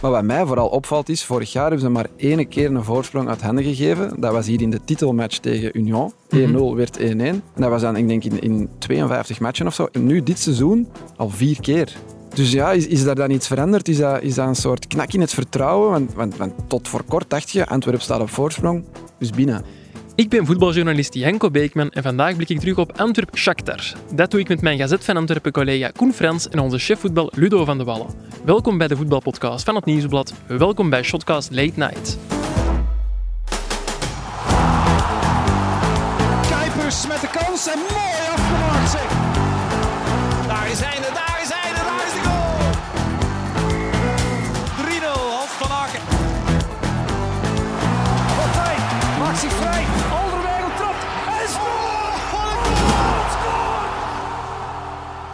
Maar wat mij vooral opvalt is, vorig jaar hebben ze maar één keer een voorsprong uit handen gegeven. Dat was hier in de titelmatch tegen Union. 1-0 werd 1-1. En dat was dan, ik denk, in, in 52 matchen of zo. En nu, dit seizoen, al vier keer. Dus ja, is, is daar dan iets veranderd? Is dat, is dat een soort knak in het vertrouwen? Want, want, want tot voor kort dacht je, Antwerpen staat op voorsprong, dus binnen. Ik ben voetbaljournalist Janko Beekman en vandaag blik ik terug op Antwerp Shakhtar. Dat doe ik met mijn Gazet van Antwerpen collega Koen Frans en onze chef voetbal Ludo van de Wallen. Welkom bij de voetbalpodcast van het Nieuwsblad. Welkom bij Shotcast Late Night.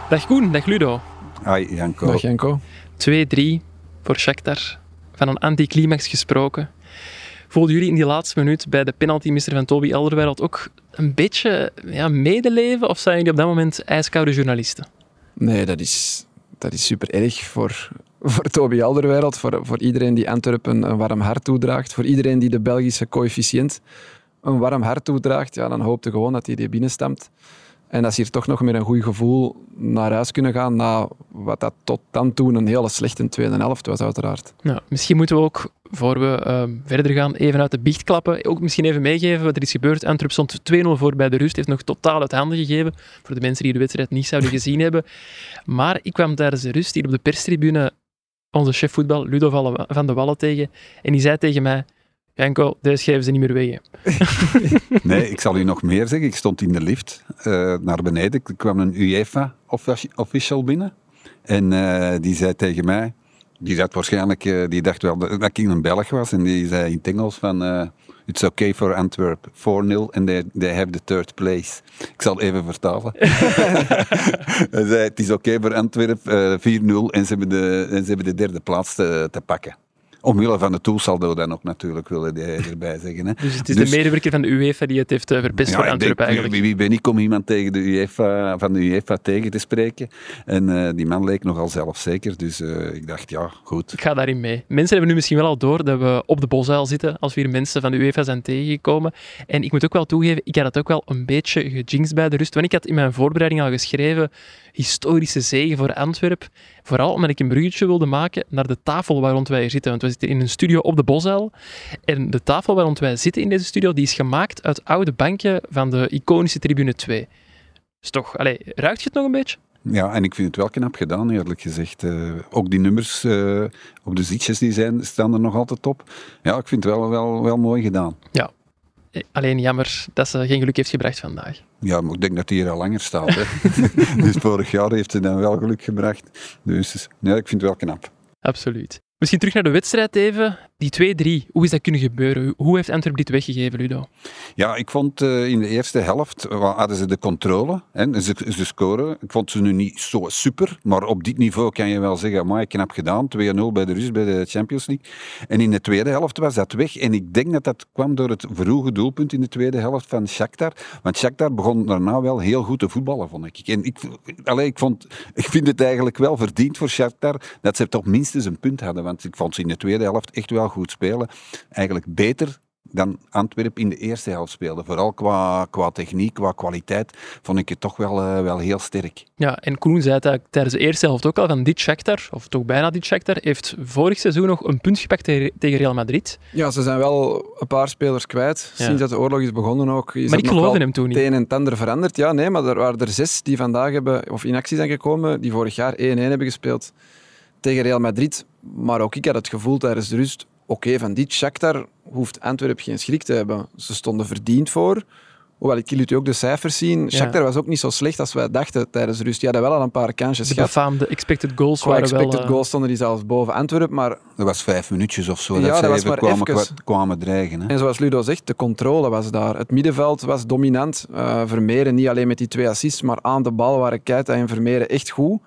Dag Koen, dag Ludo. 2-3 Hi Janko. Dag Janko. voor Shakhtar. Van een anticlimax gesproken. Voelden jullie in die laatste minuut bij de penalty mister van Toby Elderwereld ook een beetje ja, medeleven? Of zijn jullie op dat moment ijskoude journalisten? Nee, dat is, dat is super erg voor, voor Toby Alderweireld, voor, voor iedereen die Antwerpen een warm hart toedraagt, voor iedereen die de Belgische coëfficiënt een warm hart toedraagt. Ja, dan hoopte gewoon dat hij die binnenstemt. En dat ze hier toch nog met een goed gevoel naar huis kunnen gaan na wat dat tot dan toe een hele slechte tweede helft was, uiteraard. Nou, misschien moeten we ook, voor we eh, verder gaan, even uit de biecht klappen. Ook misschien even meegeven wat er is gebeurd. Antwerp stond 2-0 voor bij de rust. Heeft nog totaal uit handen gegeven. Voor de mensen die de wedstrijd niet zouden gezien hebben. Maar ik kwam tijdens de rust hier op de perstribune onze chef voetbal, Ludo van- van de Wallen, tegen. En die zei tegen mij... Janko, deze geven ze niet meer weg. hè." Nee, ik zal u nog meer zeggen. Ik stond in de lift eh, naar beneden. Er kwam een UEFA-official binnen. En eh, die zei tegen mij... Die, het waarschijnlijk, eh, die dacht wel dat ik een Belg was. En die zei in het Engels van... It's okay for Antwerp. 4-0 and they, they have the third place. Ik zal even vertalen. Hij zei, het is oké voor Antwerp, eh 4-0 en ze hebben de, en ze hebben de derde plaats te, te pakken. Omwille van de toesaldo dan ook natuurlijk, wilde hij erbij zeggen. Hè. Dus het is Dus- de medewerker van de UEFA die het heeft eh, verpest voor ik Antwerpen eigenlijk. Wie, wie ben ik om iemand tegen de UEFA, van de UEFA tegen te spreken? En eh, die man leek nogal zelfzeker, dus eh, ik dacht, ja, goed. Ik ga daarin mee. Mensen hebben nu misschien wel al door dat we op de bosuil zitten als we hier mensen van de UEFA zijn tegengekomen. En ik moet ook wel toegeven, ik had het ook wel een beetje gejinxed bij de rust. Want ik had in mijn voorbereiding al geschreven, historische zegen voor Antwerp. Vooral omdat ik een bruggetje wilde maken naar de tafel waar rond wij hier zitten. Want we zitten in een studio op de bosuil. En de tafel waar rond wij zitten in deze studio, die is gemaakt uit oude bankje van de iconische tribune 2. Dus toch, allez, ruikt je het nog een beetje? Ja, en ik vind het wel knap gedaan, eerlijk gezegd. Eh, ook die nummers eh, op de zitjes die zijn, staan er nog altijd op. Ja, ik vind het wel, wel, wel mooi gedaan. Eh, Alleen jammer dat ze geen geluk heeft gebracht vandaag. Ja, maar ik denk dat hij hier al langer staat. Hè. dus vorig jaar heeft hij dan wel geluk gebracht. Dus ja, ik vind het wel knap. Absoluut. Misschien terug naar de wedstrijd even. Die 2-3, hoe is dat kunnen gebeuren? Hoe heeft Antwerp dit weggegeven, Ludo? Ja, ik vond eh, in de eerste helft wa- hadden ze de controle. Hè, ze, scoren. Ik vond ze nu niet zo super, maar op dit niveau kan je wel zeggen, maar knap gedaan. 2-0 bij de rust bij de Champions League. En in de tweede helft was dat weg. En ik denk dat dat kwam door het vroege doelpunt in de tweede helft van Shakhtar. Want Shakhtar begon daarna wel heel goed te voetballen, vond ik. En ik, ik, vond, ik vind het eigenlijk wel verdiend voor Shakhtar dat ze toch minstens een punt hadden. Want ik vond ze in de tweede helft echt wel goed spelen. Eigenlijk beter dan Antwerpen in de eerste helft speelde. Vooral qua, qua techniek, qua kwaliteit, vond ik het toch wel, eh, wel heel sterk. Ja, en Koen zei het eigenlijk tijdens de eerste helft ook al van dit Shakhtar, of toch bijna dit Shakhtar, heeft vorig seizoen nog een punt gepakt tegen tegen Real Madrid. Ja, ze zijn wel een paar spelers kwijt. Ja. Sinds dat de oorlog is begonnen ook. Is Maar ik nog geloof wel in hem toen niet. Het een en het ander veranderd. Ja, nee, maar er waren er zes die vandaag hebben, of in actie zijn gekomen, die vorig jaar 1-1 hebben gespeeld tegen Real Madrid. Maar ook ik had het gevoel tijdens de rust, oké, van dit Shakhtar hoeft Antwerpen geen schrik te hebben. Ze stonden verdiend voor. Hoewel, ik liet u ook de cijfers zien. Shakhtar was ook niet zo slecht als wij dachten tijdens de rust. Die hadden wel al een paar kansjes De gehad. befaamde expected goals Qua waren wel... expected eh, goals stonden die zelfs boven Antwerpen. Maar Dat was vijf minuutjes of zo Ja, dat dat ze even kwamen, even. kwa- kwamen dreigen. Hè. En zoals Ludo zegt, de controle was daar. Het middenveld was dominant. Eh Vermeeren niet alleen met die twee assists, maar aan de bal waren Keita en Vermeeren echt goed.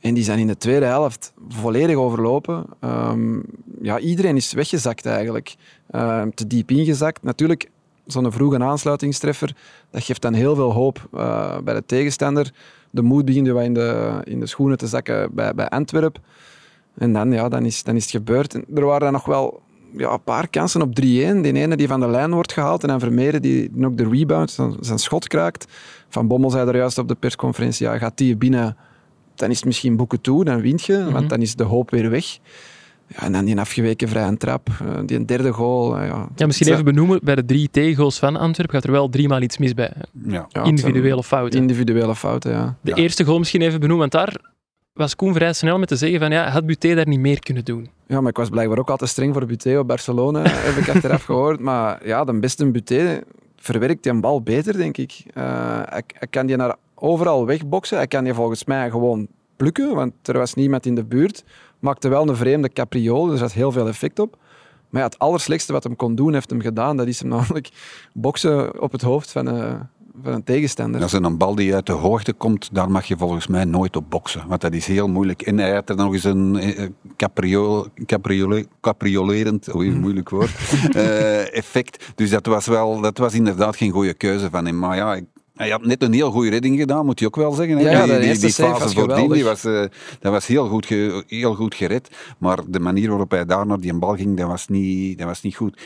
En die zijn in de tweede helft volledig overlopen. Ehm, ja, iedereen is weggezakt eigenlijk. Ehm, te diep ingezakt. Natuurlijk, zo'n vroege aansluitingstreffer, dat geeft dan heel veel hoop eh, bij de tegenstander. De moed begint wat in de, in de schoenen te zakken bij, bij Antwerpen. En dan, ja, dan, is, dan is het gebeurd. Er waren dan nog wel ja, een paar kansen op 3-1. Die ene die van de lijn wordt gehaald en dan die ook de rebound, zijn, zijn schot kraakt. Van Bommel zei er juist op de persconferentie, ja, gaat die binnen, dan is het misschien boeken toe, dan wint je, Mhm. want dan is de hoop weer weg. Ja, en dan die afgeweken vrije trap, eh, die een derde goal. eh, Ja, Ja, misschien even benoemen, bij de drie tegengoals van Antwerpen gaat er wel driemaal iets mis bij. Ja. Individuele fouten. Individuele fouten, ja. De Ja. eerste goal misschien even benoemen, want daar was Koen vrij snel met te zeggen van ja, had Buté daar niet meer kunnen doen. Ja, maar ik was blijkbaar ook altijd streng voor Buté op Barcelona, heb ik achteraf gehoord. Maar ja, de beste Buté verwerkt die een bal beter, denk ik. Eh, hij, hij kan die naar overal wegboksen. Hij kan die volgens mij gewoon plukken, want er was niemand in de buurt. Maakte wel een vreemde capriole, er zat heel veel effect op. Maar ja, het allerslechtste wat hem kon doen, heeft hem gedaan. Dat is hem namelijk boksen op het hoofd van een, van een tegenstander. Als er een bal die uit de hoogte komt, daar mag je volgens mij nooit op boksen. Want dat is heel moeilijk. En hij had er nog eens een eh, capriole, capriole, capriolerend, Mhm. moeilijk woord, eh, effect. Dus dat was, wel, dat was inderdaad geen goede keuze van hem. Maar ja, ik- hij had net een heel goede redding gedaan, moet je ook wel zeggen. hè. Ja, ja, die, die, eerste die fase voordien, die was, eh, dat was heel goed, ge- heel goed gered. Maar de manier waarop hij daar naar die bal ging, dat was niet, dat was niet goed.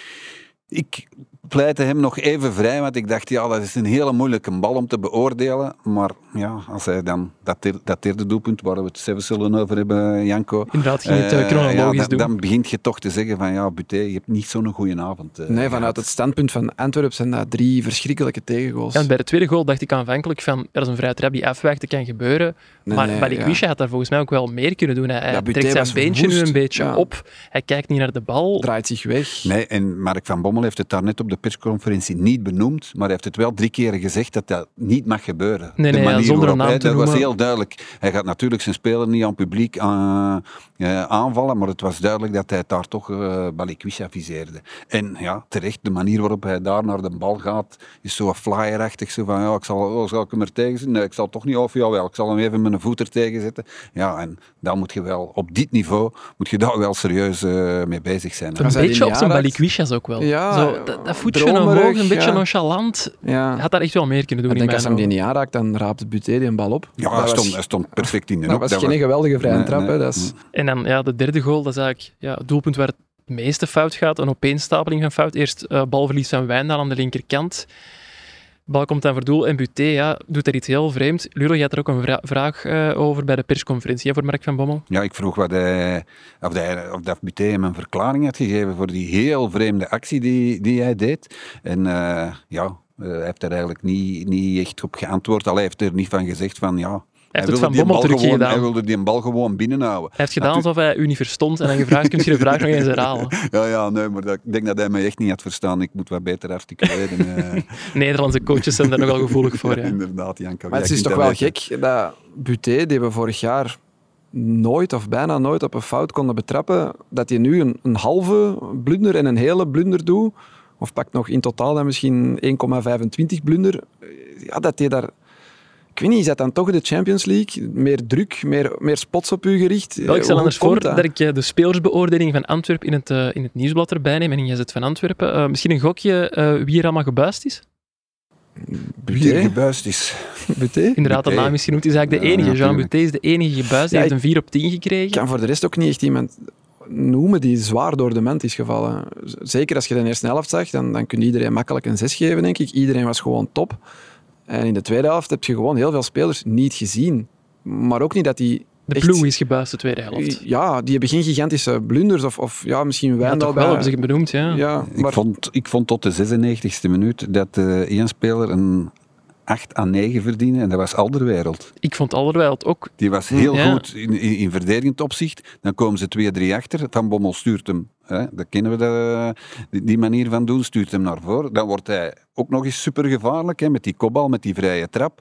Ik pleitte hem nog even vrij, want ik dacht, ja, dat is een hele moeilijke bal om te beoordelen. Maar ja, als hij dan dat, dat derde doelpunt, waar we het zelfs zullen over hebben, Janko. Inderdaad, ging het eh, eh, chronologisch ja, dan, doen. dan begint je toch te zeggen van, ja, Buté, je hebt niet zo'n goede avond. eh, Nee, vanuit het standpunt van Antwerpen zijn dat drie verschrikkelijke tegengoals. En bij de tweede goal dacht ik aanvankelijk van, dat is een vrije trap die afwijkt, dat kan gebeuren. Nee, maar nee, Balikwisha had daar volgens mij ook wel meer kunnen doen. Hij, Ja, trekt zijn was beentje nu een beetje Ja. op, hij kijkt niet naar de bal. Draait zich weg. Nee, en Mark van Bommel heeft het daar net op de persconferentie niet benoemd, maar hij heeft het wel drie keer gezegd dat dat niet mag gebeuren. Nee, de nee, manier zonder een waarop naam hij- te Dat was heel duidelijk. Hij gaat natuurlijk zijn speler niet aan het publiek eh, eh, aanvallen, maar het was duidelijk dat hij daar toch uh, Balikwisha viseerde. En ja, terecht, de manier waarop hij daar naar de bal gaat, is zo flyerachtig. Zo van, ja, ik zal, oh, zal ik hem er tegen zetten? Nee, ik zal toch niet, of jawel, ik zal hem even met een voet er tegen zetten. Ja, en dan moet je wel, op dit niveau, moet je daar wel serieus eh, mee bezig zijn. Een beetje op zijn Balikwisha's ook wel. Ja, Zo, dat, dat voetje omhoog, een beetje ja. nonchalant. Ja. Hij had daar echt wel meer kunnen doen Ik in denk mijn als hem die niet aanraakt, dan raapt Buté die een bal op. Ja, dat hij was, stond, hij stond perfect in de dat was geen geweldige vrije Nee, trap. nee. Hè. Dat is, En dan ja, de derde goal, dat is eigenlijk ja, het doelpunt waar het meeste fout gaat. Een opeenstapeling van fout. Eerst eh, balverlies van Wijndal aan de linkerkant. Bal komt dan voor doel en Buté ja, doet er iets heel vreemds. Lullo, je had er ook een vra- vraag eh, over bij de persconferentie voor Mark van Bommel. Ja, ik vroeg wat hij, of, hij, of dat Buté hem een verklaring had gegeven voor die heel vreemde actie die, die hij deed. En eh, ja, eh, hij heeft er eigenlijk niet, niet echt op geantwoord. Al hij heeft er niet van gezegd van ja... Hij heeft het van Bommel. Hij wilde die bal gewoon binnenhouden. Hij heeft gedaan alsof hij u niet verstond en dan gevraagd, kun je de vraag nog eens herhalen? Ja, ja, nee, maar dat, ik denk dat hij mij echt niet had verstaan. Ik moet wat beter articuleren. eh. Nederlandse coaches zijn daar nogal gevoelig voor. Ja. Inderdaad, Janko. maar het is toch wel weten. gek dat Buté, die we vorig jaar nooit of bijna nooit op een fout konden betrappen, dat hij nu een, een halve blunder en een hele blunder doet. Of pakt nog in totaal dan misschien 1,25 blunder. Ja, dat hij daar... Ik weet niet, is dat dan toch de Champions League? Meer druk, meer, meer spots op u gericht? Wel, ik stel Hoe anders voor dat? dat ik eh, de spelersbeoordeling van Antwerpen in het, eh, in het nieuwsblad erbij neem en in Gazet van Antwerpen. Eh, misschien een gokje eh, wie er allemaal gebuist is? Wie er Buté? gebuist is. Buté? Inderdaad, de naam is genoemd. is eigenlijk de Ja, enige. Jean. Buté is de enige gebuist. Die Ja, heeft een 4 op 10 Ik gekregen. kan voor de rest ook niet echt iemand noemen die zwaar door de ment is gevallen. Zeker als je de eerste helft zag, dan, dan kun je iedereen makkelijk een 6 geven, denk ik. Iedereen was gewoon top. En in de tweede helft heb je gewoon heel veel spelers niet gezien. Maar ook niet dat die... De echt- ploeg is gebuist de tweede helft. Ja, die hebben geen gigantische blunders. Of, of ja, misschien Ja, toch wel, bij- hebben ze benoemd. Ja. Ja, Ik, vond, ik vond tot de 96e minuut dat eh één speler een 8 à 9 verdiende en dat was Alderwereld. Ik vond Alderweireld ook... Die was heel Ja. goed in, in, in verdedigend opzicht. Dan komen ze 2-3 achter. Van Bommel stuurt hem, hè, dat kennen we, de, die, manier van doen, stuurt hem naar voren. Dan wordt hij ook nog eens super gevaarlijk hè, met die kopbal, met die vrije trap.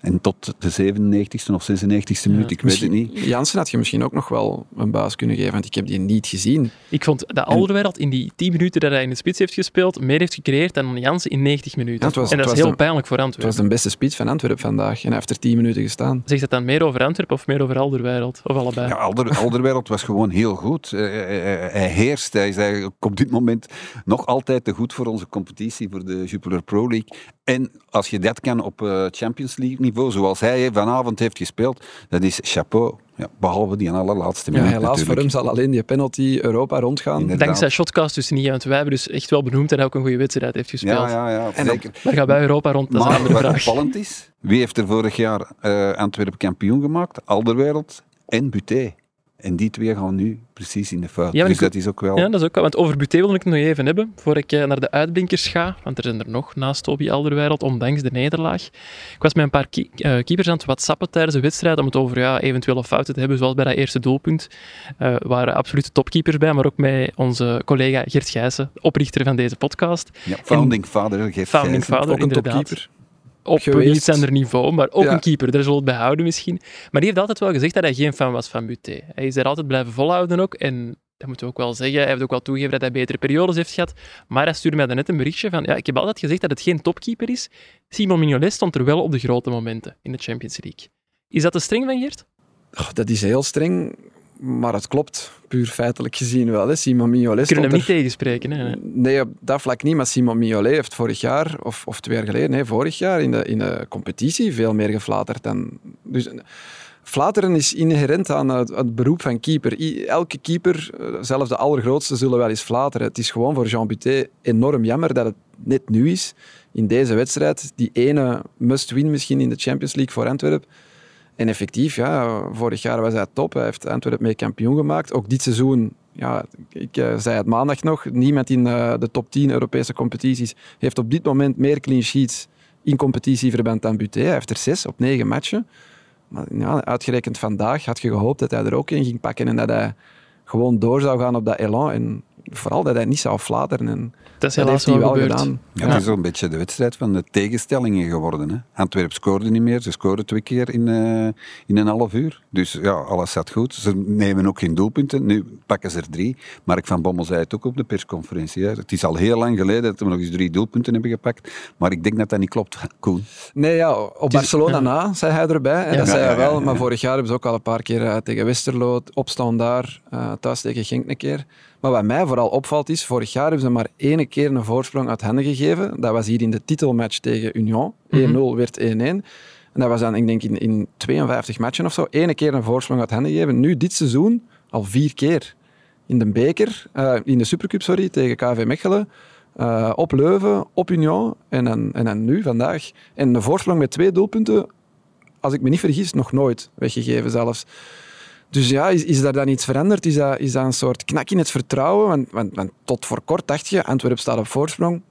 En tot de 97e of 96e minuut, ik weet het niet. Jansen had je misschien ook nog wel een baas kunnen geven, want ik heb die niet gezien. Ik vond dat Alderweireld in die 10 minuten dat hij in de spits heeft gespeeld, meer heeft gecreëerd dan Jansen in 90 minuten. Ja, het was- en dat het is was heel de- pijnlijk voor Het Antwerpen. was de beste spits van Antwerpen vandaag en hij heeft er 10 minuten gestaan. Zegt dat dan meer over Antwerpen of meer over Alderweireld? Of allebei? Ja, Alder, Alderwereld was gewoon heel goed. Eh, eh, eh, hij heerst. Hij is eigenlijk op dit moment nog altijd te goed voor onze competitie, voor de Jupiler Pro League. En als je dat kan op eh, Champions League niveau, zoals hij vanavond heeft gespeeld, dat is chapeau. Ja, behalve die allerlaatste Ja, minuut helaas voor hem zal alleen die penalty Europa rondgaan. Inderdaad. Dankzij Shotcast dus niet, want wij hebben dus echt wel benoemd dat hij ook een goede wedstrijd heeft gespeeld. Ja, ja, ja, En zeker. Maar gaan wij Europa rond, dat is een Maar andere wat vraag. opvallend is, wie heeft er vorig jaar eh Antwerpen kampioen gemaakt? Alderwereld en Buté. En die twee gaan nu precies in de fout. Ja, dus ik- dat is ook wel... Ja, dat is ook wel. Want over Buté wil ik het nog even hebben, voor ik eh, naar de uitblinkers ga. Want er zijn er nog naast Toby Alderweireld, ondanks de nederlaag. Ik was met een paar eh, keepers aan het whatsappen tijdens de wedstrijd om het over ja, eventuele fouten te hebben, zoals bij dat eerste doelpunt. Er waren absolute topkeepers bij, maar ook met onze collega Gert Gijssen, oprichter van deze podcast. Ja, founding father geeft Founding Gijssen. father, Ook een inderdaad. topkeeper. Op Geweest. iets ander niveau, maar ook Ja. een keeper. Daar zullen we het bij houden misschien. Maar die heeft altijd wel gezegd dat hij geen fan was van Buté. Hij is daar altijd blijven volhouden ook. En dat moeten we ook wel zeggen. Hij heeft ook wel toegegeven dat hij betere periodes heeft gehad. Maar hij stuurde mij daarnet een berichtje van... Ja, ik heb altijd gezegd dat het geen topkeeper is. Simon Mignolet stond er wel op de grote momenten in de Champions League. Is dat te streng van Geert? Oh, dat is heel streng, maar het klopt. Puur feitelijk gezien wel. Hè. Simon Mignolet kunnen hem stond niet tegenspreken. Hè? er- Nee, op dat vlak niet. Maar Simon Mignolet heeft vorig jaar, of, of twee jaar geleden, nee, vorig jaar in de, in de competitie veel meer geflaterd. Dan, dus, flateren is inherent aan het, het beroep van keeper. Elke keeper, eh, zelfs de allergrootste, zullen wel eens flateren. Het is gewoon voor Jean Buté enorm jammer dat het net nu is, in deze wedstrijd, die ene must-win misschien in de Champions League voor Antwerpen. En effectief, ja, vorig jaar was hij top. Hij heeft Antwerpen mee kampioen gemaakt. Ook dit seizoen, ja, ik eh, zei het maandag nog, niemand in eh, de top 10 Europese competities heeft op dit moment meer clean sheets in competitieverband dan Buté. Hij heeft er zes op negen matchen. Maar ja, uitgerekend vandaag had je gehoopt dat hij er ook in ging pakken en dat hij gewoon door zou gaan op dat elan. En vooral dat hij niet zou flateren. En Dat is dat heeft hij wel wel gebeurd. gedaan. Ja, het is een beetje de wedstrijd van de tegenstellingen geworden. Hè. Antwerp scoorde niet meer. Ze scoorden twee keer in, eh, in een half uur. Dus ja, alles zat goed. Ze nemen ook geen doelpunten. Nu pakken ze er drie. Mark van Bommel zei het ook op de persconferentie. Hè. Het is al heel lang geleden dat we nog eens drie doelpunten hebben gepakt. Maar ik denk dat dat niet klopt, Koen. Nee, ja, op is- Barcelona ja. na, zei hij erbij. En Ja. dat Ja, zei hij wel. ja. Maar vorig jaar hebben ze ook al een paar keer eh, tegen Westerlo opstaan daar, eh, thuis tegen Genk een keer. Maar wat mij vooral opvalt is, vorig jaar hebben ze maar één keer een voorsprong uit handen gegeven. Dat was hier in de titelmatch tegen Union. 1-0 werd 1-1. En dat was dan, ik denk, in, in 52 matchen of zo. Eén keer een voorsprong uit handen gegeven. Nu, dit seizoen, al vier keer. In de beker, eh, in de Supercup, sorry, tegen KV Mechelen. eh, op Leuven, op Union en dan, en dan nu, vandaag. En een voorsprong met twee doelpunten, als ik me niet vergis, nog nooit weggegeven zelfs. Dus ja, is, is daar dan iets veranderd? Is dat, is dat een soort knak in het vertrouwen? Want, want, want tot voor kort dacht je, Antwerpen staat op voorsprong,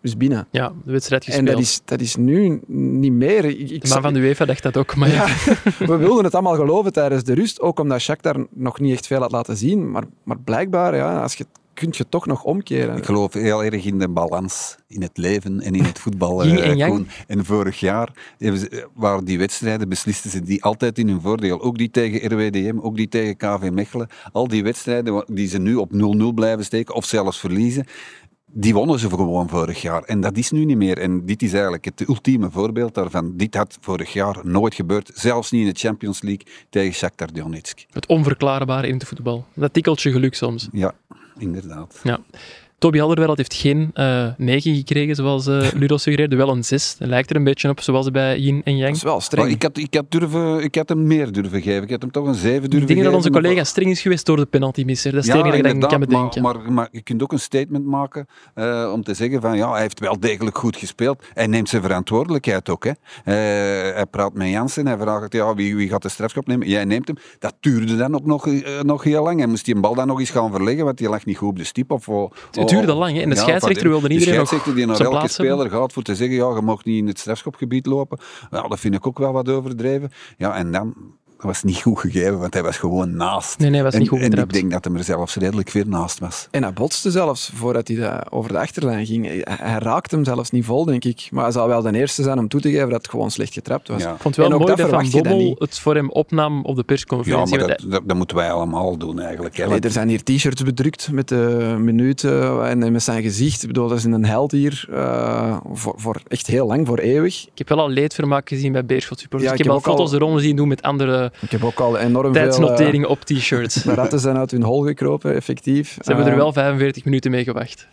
dus binnen. Ja, de wedstrijd gespeeld. En dat is, dat is nu niet meer. Ik, ik de man van de UEFA dacht dat ook, maar ja. ja, we wilden het allemaal geloven tijdens de rust, ook omdat Shakhtar nog niet echt veel had laten zien. Maar, maar blijkbaar, ja, als je, kun je toch nog omkeren. Ik geloof heel erg in de balans in het leven en in het voetbal. Eh, en. Koen. En vorig jaar waren die wedstrijden, beslisten ze die altijd in hun voordeel. Ook die tegen RWDM, ook die tegen KV Mechelen. Al die wedstrijden die ze nu op 0-0 blijven steken of zelfs verliezen, die wonnen ze gewoon vorig jaar. En dat is nu niet meer. En dit is eigenlijk het ultieme voorbeeld daarvan. Dit had vorig jaar nooit gebeurd, zelfs niet in de Champions League tegen Shakhtar Donetsk. Het onverklaarbare in het voetbal. Dat tikkeltje geluk soms. Ja, inderdaad. Ja. Toby Alderweireld heeft geen eh 9 gekregen, zoals eh Ludo suggereerde, wel een 6. Dat lijkt er een beetje op, zoals bij Yin en Dat Yang. is wel Maar streng. ik, had, ik, had durven, ik had hem meer durven geven. Ik had hem toch een 7 durven Ik denk geven. dat onze maar- collega streng is geweest door de penaltymisser. Dat is het Ja, enige dat ik kan bedenken. maar, maar, maar je kunt ook een statement maken eh, om te zeggen van ja, hij heeft wel degelijk goed gespeeld. Hij neemt zijn verantwoordelijkheid ook. Hè. Eh, hij praat met Jansen, hij vraagt ja, wie, wie gaat de strafschop nemen. Jij neemt hem. Dat duurde dan ook nog, nog heel lang. Hij moest die bal dan nog eens gaan verleggen, want die lag niet goed op de stip. Of, Het duurde lang, hè. En de scheidsrechter wilde iedereen De nog scheidsrechter die naar elke hebben. speler gaat voor te zeggen ja, je mag niet in het strafschopgebied lopen. Ja, dat vind ik ook wel wat overdreven. Ja, en dan was niet goed gegeven, want hij was gewoon naast. Nee, nee, hij was en, niet goed En ik denk dat hij er zelfs redelijk weer naast was. En hij botste zelfs voordat hij de- over de achterlijn ging. Hij, hij raakte hem zelfs niet vol, denk ik. Maar hij zal wel de eerste zijn om toe te geven dat het gewoon slecht getrapt was. Ja. Ik vond het wel En ook mooi dat dat Van Bommel het voor hem opnam op de Ja, persconferentie. maar want dat, dat, dat moeten wij allemaal doen eigenlijk. Hè. Er zijn hier t-shirts bedrukt met de minuten en met zijn gezicht. Ik bedoel, dat is een held hier eh, voor, voor echt heel lang, voor eeuwig. Ik heb wel al leedvermaak gezien bij Beerschot supporters. Ja, ik ik heb al ook al- foto's erom zien doen met andere Ik heb ook al enorm tijdsnoteringen op t-shirts. eh, ratten zijn uit hun hol gekropen, effectief. Ze hebben er Eh, wel 45 minuten mee gewacht.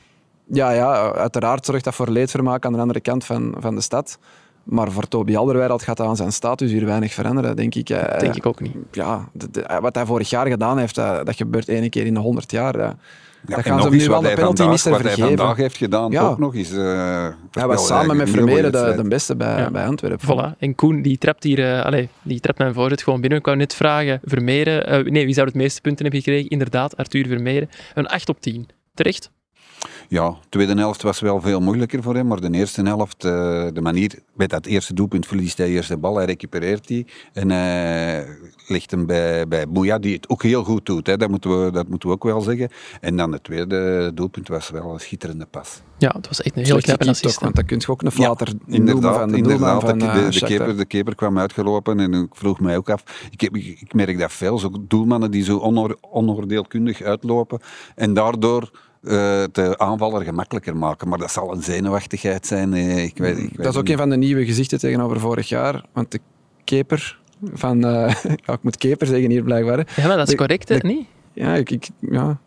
Ja, ja, uiteraard zorgt dat voor leedvermaak aan de andere kant van, van de stad. Maar voor Toby Alderweireld gaat dat aan zijn status hier weinig veranderen, denk ik. Eh, Denk ik ook niet. Ja, de- de- wat hij vorig jaar gedaan heeft, dat, dat gebeurt één keer in de honderd jaar. Dat, Ja, dat en gaan ze hem nu wel de penalty vandaag- missen Wat hij vergeven. vandaag heeft gedaan, Ja. ook nog eens. eh Hij was samen met Vermeeren de, beste bij, Ja. bij Antwerpen. Voilà. En Koen, die trapt hier, eh allee, die trapt mijn voorzet gewoon binnen. Ik wou net vragen, Vermeeren, eh, nee, wie zou het meeste punten hebben gekregen? Inderdaad, Arthur Vermeeren. Een 8 op 10. Terecht? Ja, de tweede helft was wel veel moeilijker voor hem, maar de eerste helft, eh, de manier, bij dat eerste doelpunt verliest hij eerst de bal, hij recupereert die en hij legt hem bij, bij Boeja, die het ook heel goed doet, hè. Dat, moeten we, dat moeten we ook wel zeggen. En dan het tweede doelpunt was wel een schitterende pas. Ja, het was echt een heel knappe assist. want dat kun je ook een flater noemen Inderdaad, van de inderdaad van de, eh, de, keeper, de keeper kwam uitgelopen en ik vroeg mij ook af. Ik, heb, ik, ik merk dat veel, zo doelmannen die zo onoor, onoordeelkundig uitlopen en daardoor de aanvaller gemakkelijker maken. Maar dat zal een zenuwachtigheid zijn. eh, ik weet, ik weet Dat is ook niet. een van de nieuwe gezichten tegenover vorig jaar. Want de keeper van... eh, ja, ik moet keeper zeggen hier blijkbaar. Ja, maar dat is De- correct, hè? niet? Ja, ik... ik ja.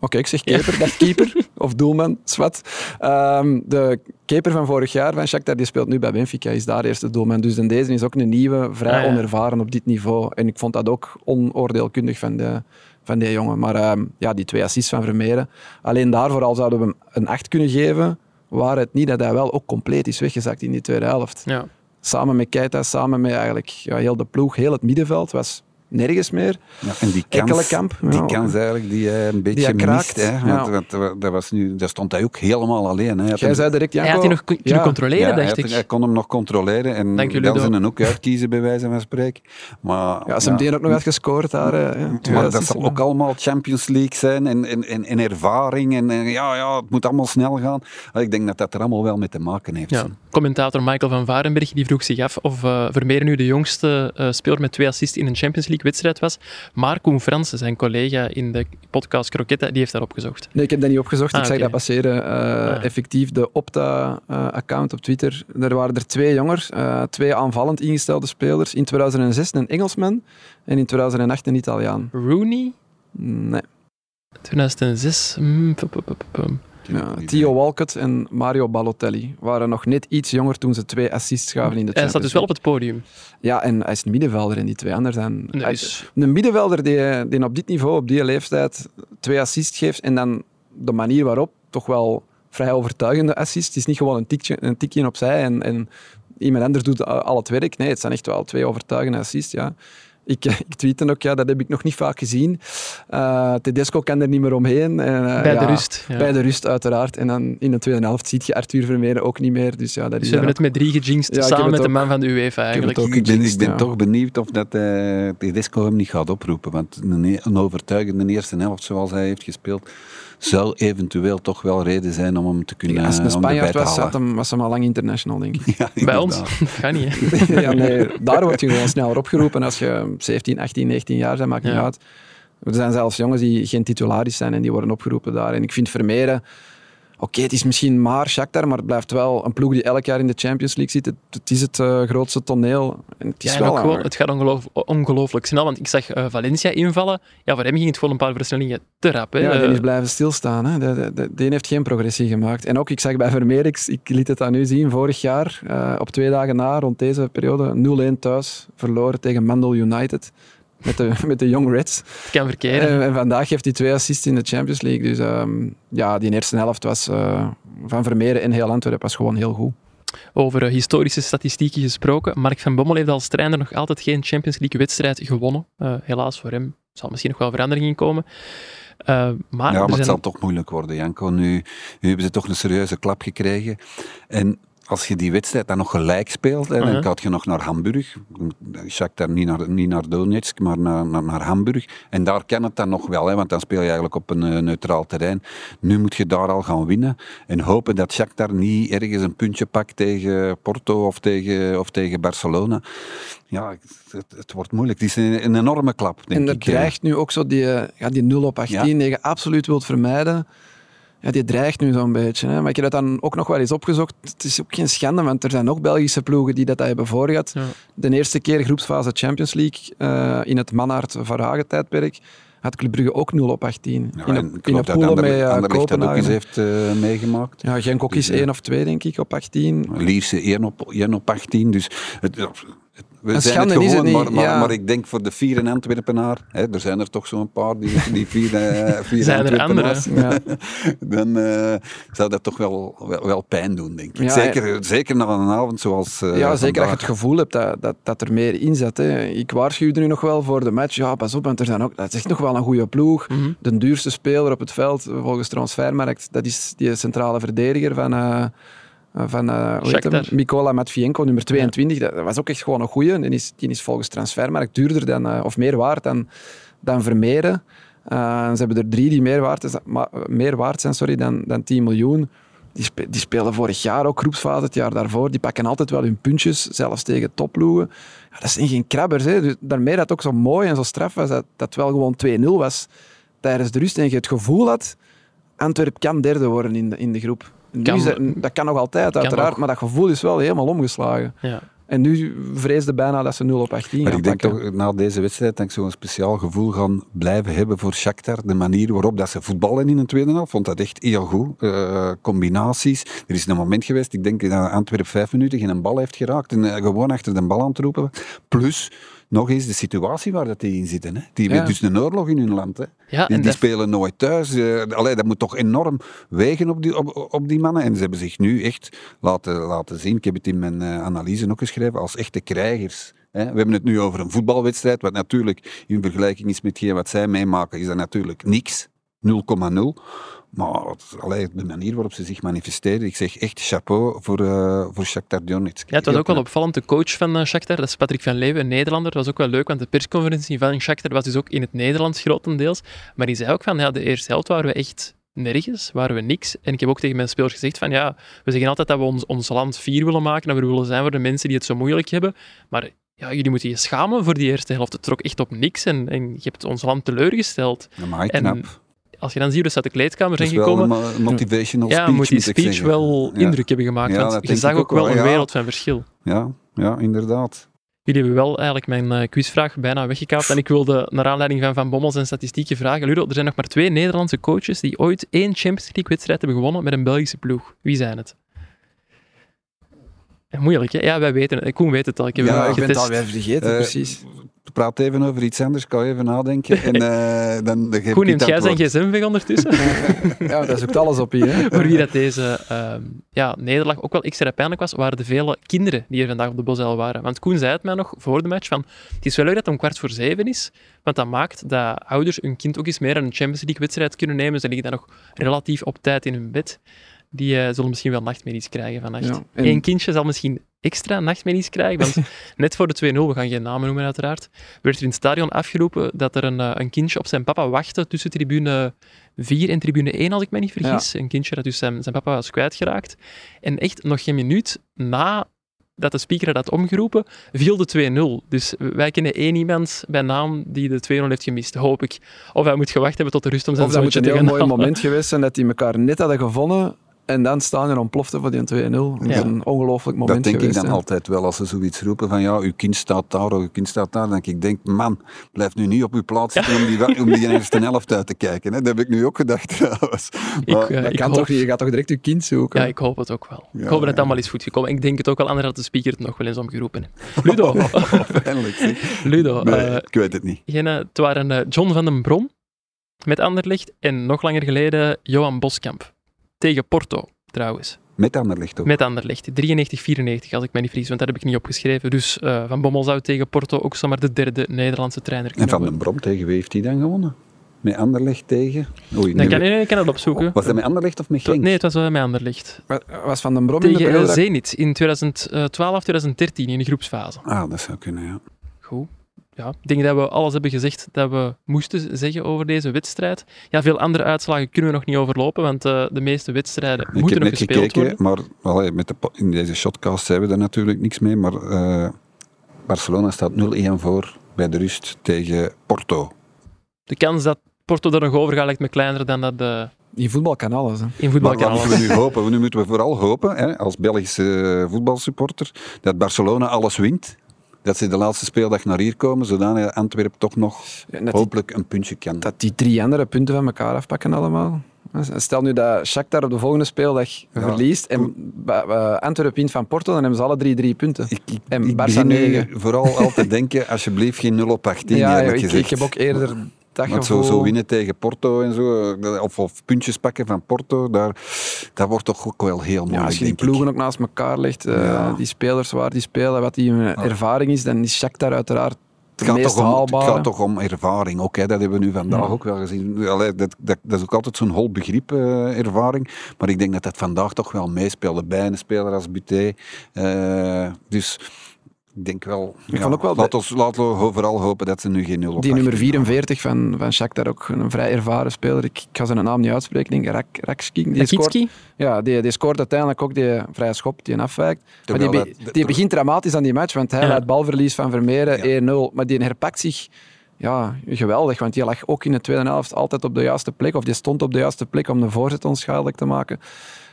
Oké, ik zeg keeper, dat keeper. Of doelman, zwart. Ehm, de keeper van vorig jaar van Shakhtar, die speelt nu bij Benfica, is daar eerste doelman. Dus en deze is ook een nieuwe, vrij Ah, ja. onervaren op dit niveau. En ik vond dat ook onoordeelkundig van, de, van die jongen. Maar ehm, ja, die twee assists van Vermeeren. Alleen daarvoor al zouden we hem een 8 kunnen geven, waar het niet dat hij wel ook compleet is weggezakt in die tweede helft. Ja. Samen met Keita, samen met eigenlijk ja, heel de ploeg, heel het middenveld was nergens meer. Ja, en die kans, Ekkelenkamp, die kans eigenlijk die hij een beetje hij kraakt, mist. Hè, ja. want, want dat was nu, daar stond hij ook helemaal alleen. Hè. Hij had Jij hem- zei direct, Hij Janko, had die nog kun- kunnen ja, controleren, ja, hij, dacht had- ik. hij kon hem nog controleren en Dank jullie, dan zijn Ludo. een ook uitkiezen, bij wijze van spreken. Maar, Ja, hem die ook nog had gescoord daar. eh, ja, twee Maar dat zal ja. ook allemaal Champions League zijn en, en, en, en ervaring. En, en ja, ja, het moet allemaal snel gaan. Ik denk dat dat er allemaal wel mee te maken heeft. Ja. Commentator Michael van Varenberg die vroeg zich af of eh Vermeeren nu de jongste eh, speler met twee assists in een Champions League wedstrijd was. Maar Koen Fransen, zijn collega in de podcast Croquetta, die heeft dat opgezocht. Nee, ik heb dat niet opgezocht. Ah, ik zag oké. dat passeren. eh, Ah. Effectief, de Opta-account op Twitter. Er waren er twee jongens, eh, twee aanvallend ingestelde spelers. In 2006 een Engelsman en in 2008 een Italiaan. Rooney, Nee. 2006. mm, pum, pum, pum, pum. Ja, Theo Walcott en Mario Balotelli waren nog net iets jonger toen ze twee assists gaven in de Hij Champions staat dus wel op het podium. Ja, en hij is een middenvelder en die twee anderen zijn... Nee, hij- dus- Een middenvelder die, die op dit niveau, op die leeftijd, twee assists geeft en dan de manier waarop, toch wel vrij overtuigende assist. Het is niet gewoon een tikje, een tikje opzij en, en iemand anders doet al het werk. Nee, het zijn echt wel twee overtuigende assists, ja. Ik, ik tweette ook, ja, dat heb ik nog niet vaak gezien. Eh, Tedesco kan er niet meer omheen. En, eh, Bij ja, de rust. Ja. Bij de rust, uiteraard. En dan in de tweede helft ziet je Arthur Vermeeren ook niet meer. Dus ja, dat Dus is we hebben het met drie gejinxed, Ja, samen met de man van de UEFA eigenlijk. ook Ik ben, ik gejinxed, ben ja. toch benieuwd of dat eh Tedesco hem niet gaat oproepen. Want een, een overtuigende eerste helft zoals hij heeft gespeeld, zou eventueel toch wel reden zijn om hem te kunnen Als het een Spanjaard te was, halen. had hem, was hem al lang international, denk ik. Ja, Bij ons? gaat niet, hè. ja, nee, daar word je gewoon sneller opgeroepen als je 17, 18, 19 jaar bent, maakt niet Ja. uit. Er zijn zelfs jongens die geen titularis zijn en die worden opgeroepen daar. En ik vind Vermeeren, oké, het is misschien maar Shakhtar, maar het blijft wel een ploeg die elk jaar in de Champions League zit. Het, het is het eh, grootste toneel. En het is Ja, wel gewoon, het gaat ongeloof, ongelooflijk snel, want ik zag eh, Valencia invallen. Ja, voor hem ging het gewoon een paar versnellingen te rap. Hè. Ja, die Eh, is blijven stilstaan. Hè. De, de, de- die heeft geen progressie gemaakt. En ook, ik zag bij Vermeer, ik, ik liet het aan u zien, vorig jaar, op twee dagen na, rond deze periode, 0-1 thuis, verloren tegen Mandel United. Met de, met de Young Reds. het kan verkeren. En, en vandaag heeft hij twee assists in de Champions League. Dus ehm, ja, die eerste helft was eh, van Vermeer in heel Antwerpen was gewoon heel goed. Over eh, historische statistieken gesproken. Mark van Bommel heeft als trainer nog altijd geen Champions League wedstrijd gewonnen. Eh, helaas voor hem zal misschien nog wel verandering in komen. Eh, maar Ja, maar zijn het zal toch moeilijk worden, Janko. Nu, nu hebben ze toch een serieuze klap gekregen. En als je die wedstrijd dan nog gelijk speelt, hè, Uh-huh. dan gaat je nog naar Hamburg. Shakhtar niet naar, niet naar Donetsk, maar naar, naar, naar Hamburg. En daar kan het dan nog wel, hè, want dan speel je eigenlijk op een eh, neutraal terrein. Nu moet je daar al gaan winnen. En hopen dat Shakhtar niet ergens een puntje pakt tegen Porto of tegen, of tegen Barcelona. Ja, het, het wordt moeilijk. Het is een, een enorme klap, denk en ik. dat dreigt nu ook zo die, eh, ja, die 0 op 18, Ja. die je absoluut wilt vermijden. Ja, die dreigt nu zo'n beetje. Hè. Maar ik heb dat dan ook nog wel eens opgezocht. Het is ook geen schande, want er zijn nog Belgische ploegen die dat hebben voorgehad. Ja. De eerste keer groepsfase Champions League eh, in het Manhart Verhagen tijdperk had Club Brugge ook 0 op 18. Ja, in en een, ik in geloof een dat pool met uh, Anderlecht dat ook eens Kopenhagen. heeft eh, meegemaakt. Ja, Genk ook eens Dus, eh, 1 of 2, denk ik, op 18. Lierse 1 op, 1 op 18. Dus het- we Een zijn het is het gewoon, niet, maar, maar, ja. maar ik denk voor de vier in Antwerpenaar, hè, er zijn er toch zo'n paar die, die vier, eh, vier Zijn er Antwerpenaars, Ja. dan eh, zou dat toch wel, wel, wel pijn doen, denk ik. Ja, zeker, zeker na een avond zoals eh, Ja, zeker dat je het gevoel hebt dat, dat, dat er meer in zit. Hè. Ik waarschuwde nu nog wel voor de match. Ja, pas op, want er zijn ook, dat is echt nog wel een goede ploeg. Mhm. De duurste speler op het veld, volgens Transfermarkt, dat is die centrale verdediger van... eh van eh, heet hem? Shakhtar. Mikola Matvienko, nummer 22. Dat was ook echt gewoon een goeie. Die is, die is volgens Transfermarkt duurder dan, eh, of meer waard dan, dan Vermeeren. Eh, ze hebben er drie die meer waard, is, maar, meer waard zijn sorry, dan, dan 10 miljoen. Die, spe- die spelen vorig jaar ook groepsfase, het jaar daarvoor. Die pakken altijd wel hun puntjes, zelfs tegen topploegen. Ja, dat zijn geen krabbers. Hè. Dus daarmee dat het ook zo mooi en zo straf was, dat dat het wel gewoon 2-0 was tijdens de rust. En je het gevoel had, Antwerp kan derde worden in de, in de groep. Nu Kan. is dat, dat kan nog altijd, uiteraard. nog. Maar dat gevoel is wel helemaal omgeslagen. Ja. En nu vreesde bijna dat ze 0 op 18 Maar gaan ik denk pakken. toch, na deze wedstrijd, dat ik zo'n speciaal gevoel gaan blijven hebben voor Shakhtar. De manier waarop dat ze voetballen in de tweede helft, vond dat echt heel goed. Eh, combinaties. Er is een moment geweest, ik denk dat Antwerp vijf minuten geen bal heeft geraakt en eh, gewoon achter de bal aan het roepen. Plus, nog eens de situatie waar dat die in zitten. Hè. Die Ja. hebben dus een oorlog in hun land. Hè. Ja, die en die dat- spelen nooit thuis. Allee, dat moet toch enorm wegen op die, op, op die mannen. En ze hebben zich nu echt laten, laten zien, ik heb het in mijn eh, analyse ook geschreven, als echte krijgers. Hè. We hebben het nu over een voetbalwedstrijd, wat natuurlijk in vergelijking is met wat zij meemaken, is dat natuurlijk niks. 0,0. Maar allee, de manier waarop ze zich manifesteren, ik zeg echt chapeau voor, eh voor Shakhtar Donetsk. Ja, het was ook wel opvallend. De coach van eh, Shakhtar, dat is Patrick van Leeuwen, een Nederlander. Dat was ook wel leuk, want de persconferentie van Shakhtar was dus ook in het Nederlands grotendeels. Maar die zei ook van, ja, de eerste helft waren we echt nergens, waren we niks. En ik heb ook tegen mijn spelers gezegd van, ja, we zeggen altijd dat we ons, ons land vier willen maken, dat we willen zijn voor de mensen die het zo moeilijk hebben. Maar ja, jullie moeten je schamen voor die eerste helft. Het trok echt op niks en, en je hebt ons land teleurgesteld. Ja, maar En knap. Als je dan ziet hoe ze uit de kleedkamer Dat zijn gekomen, een mo- motivational ja, speech, moet die speech wel Ja. indruk hebben gemaakt. Ja, want je zag ook wel een wereld van verschil. Ja, ja, inderdaad. Jullie hebben wel eigenlijk mijn eh, quizvraag bijna weggekaapt. En ik wilde, naar aanleiding van Van Bommel zijn statistieken vragen. Ludo, er zijn nog maar twee Nederlandse coaches die ooit één Champions League-wedstrijd hebben gewonnen met een Belgische ploeg. Wie zijn het? Moeilijk, hè? Ja, wij weten het. Koen weet het al. Ik heb Ja, ik ben het alweer vergeten, Eh, precies. Praat even over iets anders, ik kan even nadenken. En eh, dan, dan geef Koen, neemt jij zijn gsm weg ondertussen? Ja, dat zoekt alles op hier. Hè. Voor wie dat deze ehm, ja, nederlaag ook wel extra pijnlijk was, waren de vele kinderen die er vandaag op de Bosuil waren. Want Koen zei het mij nog voor de match, van het is wel leuk dat het om kwart voor zeven is, want dat maakt dat ouders hun kind ook eens meer aan een Champions League-wedstrijd kunnen nemen. Ze liggen dan nog relatief op tijd in hun bed. Die eh, zullen misschien wel nachtmerries krijgen vannacht. Ja, en- Eén kindje zal misschien extra nachtmerries krijgen, want net voor de 2-0, we gaan geen namen noemen uiteraard, werd er in het stadion afgeroepen dat er een, eh, een kindje op zijn papa wachtte tussen tribune 4 en tribune 1, als ik me niet vergis. Een kindje dat dus zijn, zijn papa was kwijtgeraakt. En echt nog geen minuut na dat de speaker had omgeroepen, viel de 2-0. Dus wij kennen één iemand bij naam die de 2-0 heeft gemist, hoop ik. Of hij moet gewacht hebben tot de rust om zijn Of dat moet zoontje een te heel gaan mooi moment geweest zijn dat die elkaar net hadden gevonden en dan staan en ontplofte voor die 2-0. Dat is Ja. een ongelooflijk moment Dat denk ik dan hè. altijd wel, als ze zoiets roepen van ja, uw kind staat daar of uw kind staat daar. Dan denk ik, denk, man, blijf nu niet op uw plaats zitten om, die, om die eerste helft uit te kijken. Hè. Dat heb ik nu ook gedacht trouwens. Ik, Maar- eh, Dat ik kan hoop- toch niet? Je gaat toch direct je kind zoeken? Ja, ik hoop het ook wel. ik hoop dat het ja. allemaal is goed gekomen. Ik denk het ook wel, anders had de speaker het nog wel eens omgeroepen. Ludo, Pijnlijk, zeg. Ludo Nee, eh, ik weet het niet. Gene, het waren eh, John van den Brom met Anderlecht en nog langer geleden Johan Boskamp. Tegen Porto, trouwens. Met Anderlecht ook. Met Anderlecht. 93-94, als ik me niet vergis, want dat heb ik niet opgeschreven. Dus eh, Van Bommel zou tegen Porto ook zomaar de derde Nederlandse trainer En kunnen Van worden. den Brom, tegen wie heeft hij dan gewonnen? Met Anderlecht tegen? Oei, Dan nee, kan, nee, ik kan het opzoeken. Was dat met Anderlecht of met Genk? Nee, het was wel met Anderlecht. Wa- Was Van den Brom in de Tegen eh. Zenit in 2012, 2013 in de groepsfase. Ah, dat zou kunnen, ja. Goed. Ja, ik denk dat we alles hebben gezegd dat we moesten zeggen over deze wedstrijd. Ja, veel andere uitslagen kunnen we nog niet overlopen, want eh, de meeste wedstrijden Ik moeten nog gespeeld gekeken, worden. maar allee, met de, in deze shotcast hebben we daar natuurlijk niks mee. Maar eh, Barcelona staat 0-1 voor bij de rust tegen Porto. De kans dat Porto er nog over gaat lijkt me kleiner dan dat de, In voetbal kan alles. Hè. in voetbal Maar kan wat alles. moeten we nu hopen? Nu moeten we vooral hopen, hè, als Belgische voetbalsupporter, dat Barcelona alles wint. Dat ze de laatste speeldag naar hier komen, zodat Antwerpen toch nog Ja, net die- hopelijk een puntje kan. dat die drie andere punten van elkaar afpakken allemaal. Stel nu dat Shakhtar op de volgende speeldag verliest en Antwerpen wint van Porto, dan hebben ze alle drie drie punten. Ik, ik, en ik begin nu 9. vooral altijd denken, alsjeblieft geen 0 op 18, ja, ik heb ook eerder dat Want zo, gevoel... zo winnen tegen Porto en zo, eh, of, of puntjes pakken van Porto, daar, dat wordt toch ook wel heel Ja, moeilijk, als je die ik. ploegen ook naast elkaar legt, eh, Ja. die spelers waar die spelen, wat die hun ervaring is, dan is Shakhtar uiteraard Het gaat, toch om, het gaat toch om ervaring ook, hè. dat hebben we nu vandaag Ja. ook wel gezien. Allee, dat, dat, dat is ook altijd zo'n hol begrip, eh, ervaring. Maar ik denk dat dat vandaag toch wel meespeelde bij een speler als Buté. Dus ik denk wel... Ik vond ook wel laat de- ons, laten we vooral hopen dat ze nu geen 0 op Die 18 nummer gaan. 44 van, van Shakhtar, ook een vrij ervaren speler. Ik, ik ga zijn naam niet uitspreken, denk Rak, Rakski. Die scoort, ja, die, die scoort uiteindelijk ook die vrije schop die een afwijkt. Maar die, dat- die begint dramatisch aan die match, want hij Ja. laat balverlies van Vermeeren, Ja. 1-0. Maar die herpakt zich ja, geweldig, want die lag ook in de tweede helft altijd op de juiste plek, of die stond op de juiste plek om de voorzet onschadelijk te maken.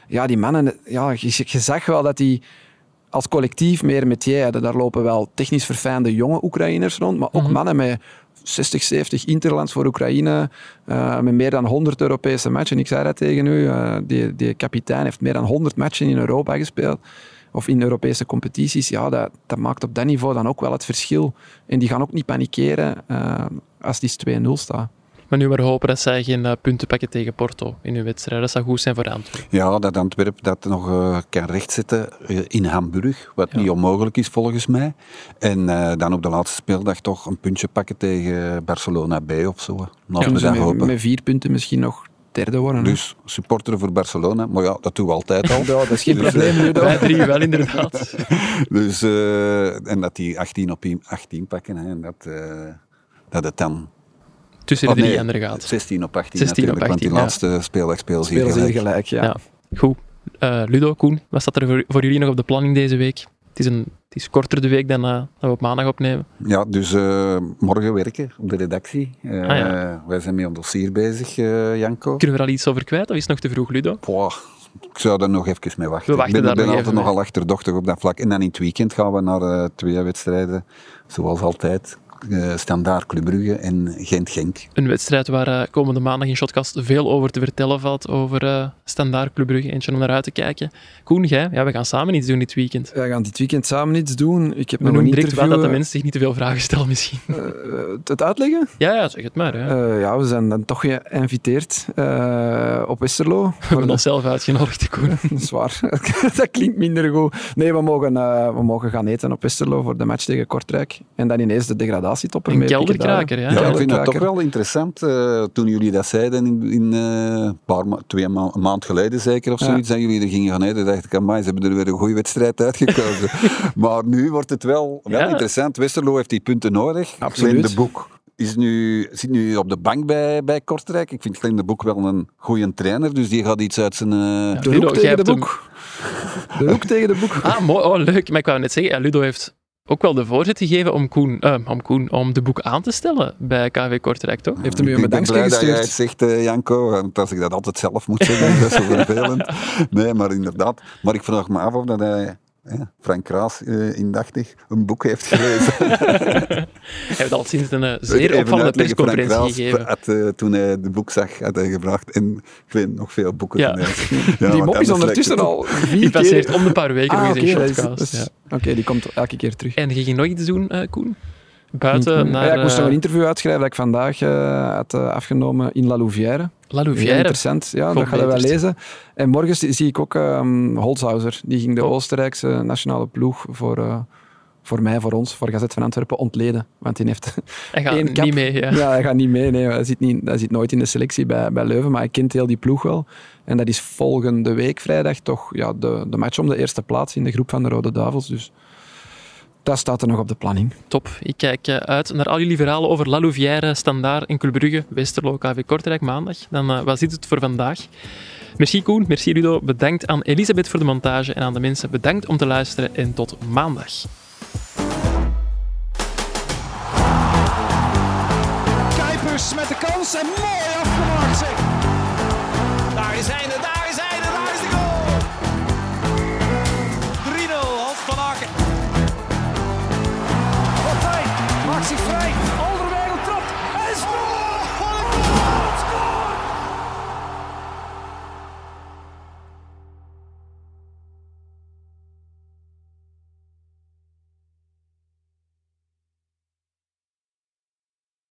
Ja, die mannen, ja, je, je zag wel dat die als collectief meer metier hadden. Daar lopen wel technisch verfijnde jonge Oekraïners rond, maar ook Mhm. mannen met 60, 70 interlands voor Oekraïne, eh, met meer dan 100 Europese matchen. Ik zei dat tegen u, eh, die, die kapitein heeft meer dan 100 matchen in Europa gespeeld. Of in Europese competities. Ja, dat, dat maakt op dat niveau dan ook wel het verschil. En die gaan ook niet panikeren eh, als die 2-0 staat. Maar nu maar hopen dat zij geen eh, punten pakken tegen Porto in hun wedstrijd. Dat zou goed zijn voor Antwerpen. Ja, dat Antwerpen dat nog eh, kan rechtzetten eh, in Hamburg, wat Ja. niet onmogelijk is volgens mij. En eh, dan op de laatste speeldag toch een puntje pakken tegen Barcelona B of zo. Laten we met, hopen. met vier punten misschien nog derde worden. Dus supporteren voor Barcelona, maar ja, dat doen we altijd al. Ja, dat is geen Dus, probleem nu. Wij drie wel, inderdaad. Dus, eh, en dat die 18 op 18 pakken, hè, en dat, eh, dat het dan... Tussen de Oh, drie nee, anderen gaat. 16 op 18 16 op natuurlijk, want die 18, ja. laatste speeldag spelen ze hier gelijk. gelijk, ja. Ja. Goed. Eh, Ludo, Koen, wat staat er voor, voor jullie nog op de planning deze week? Het is, een, het is korter de week dan eh, dat we op maandag opnemen. Ja, dus eh, morgen werken op de redactie. Eh, Ah, ja. Wij zijn met een dossier bezig, eh, Janko. Kunnen we er al iets over kwijt of is het nog te vroeg, Ludo? Ik zou daar nog even mee wachten. We wachten ik ben, daar ben nog altijd nogal achterdochtig op dat vlak. En dan in het weekend gaan we naar eh, twee wedstrijden, zoals altijd. Eh, Standaard Club Brugge en Gent-Genk. Een wedstrijd waar eh, komende maandag in Shotcast veel over te vertellen valt. Over eh Standaard Club Brugge. Eentje om naar uit te kijken. Koen, jij? Ja, we gaan samen iets doen dit weekend. We gaan dit weekend samen iets doen. Ik heb We nog doen een direct wel dat de mensen zich niet te veel vragen stellen misschien. eh, het uitleggen? Ja, ja, zeg het maar. Hè. Eh, ja, we zijn dan toch geïnviteerd eh, op Westerlo. we hebben onszelf uitgenodigd, Koen. Dat is waar. dat klinkt minder goed. Nee, we mogen, eh, we mogen gaan eten op Westerlo voor de match tegen Kortrijk. En dan ineens de degradatietopper. Een mee pikken kelderkraker, ja. Ja, ik vind het toch wel interessant. eh, toen jullie dat zeiden, in, in eh, een paar ma twee ma een maand geleden zeker of Ja. zoiets, dat jullie er gingen gaan eten, dacht ik, amai, ze hebben er weer een goede wedstrijd uitgekozen. maar nu wordt het wel, wel Ja. interessant. Westerlo heeft die punten nodig. Absoluut. Glenn de Boek is nu, zit nu op de bank bij, bij Kortrijk. Ik vind Glenn de Boek wel een goede trainer, dus die gaat iets uit zijn... eh, De Ludo, hoek tegen de hem- boek. De hoek tegen de boek. Ah, mooi. Oh, leuk. Maar ik wou net zeggen, ja, Ludo heeft ook wel de voorzet gegeven om Koen, eh, om, Koen om de boek aan te stellen bij KV Kortrijk, toch? Heeft hem u een ik ben bedankje blij dat jij het gestuurd. zegt, eh, Janko, want als ik dat altijd zelf moet zeggen, dat is zo vervelend. Nee, maar inderdaad. Maar ik vraag me af of dat hij, ja, Frank Kraas, eh, indachtig, een boek heeft gelezen. Hij heeft al sinds een eh, zeer opvallende persconferentie Kraas gegeven. Had, eh, toen hij de boek zag, had hij gebracht en ik weet nog veel boeken Ja. Die mop is ondertussen het- al vier Die passeert keer. om de paar weken Ah, nog eens in Shotcast. is-. Oké, die komt elke keer terug. En je ging nog iets doen, eh, Koen? Buiten naar ja, ik moest nog een interview uitschrijven dat ik vandaag eh, had eh, afgenomen in La Louvière. La Louvière. interessant, ja, dat ga je wel lezen. En morgen zie zie ik ook Holzhauser. Die ging de Top. Oostenrijkse nationale ploeg voor, eh, voor mij, voor ons, voor Gazet van Antwerpen ontleden. Want die heeft Hij gaat één niet mee, ja. Ja, hij gaat niet mee. Nee. Hij, zit niet, hij zit nooit in de selectie bij, bij Leuven, maar hij kent heel die ploeg wel. En dat is volgende week vrijdag toch ja, de, de match om de eerste plaats in de groep van de Rode Duivels. Dus dat staat er nog op de planning. Top. Ik kijk eh, uit naar al jullie verhalen over La Louvière, Standaard en Club Westerlo, KV Kortrijk maandag. Dan eh, was dit het voor vandaag. Merci Koen, merci Ludo. Bedankt aan Elisabeth voor de montage en aan de mensen bedankt om te luisteren en tot maandag. Kuipers met de kans en mooi afgemaakt zeg.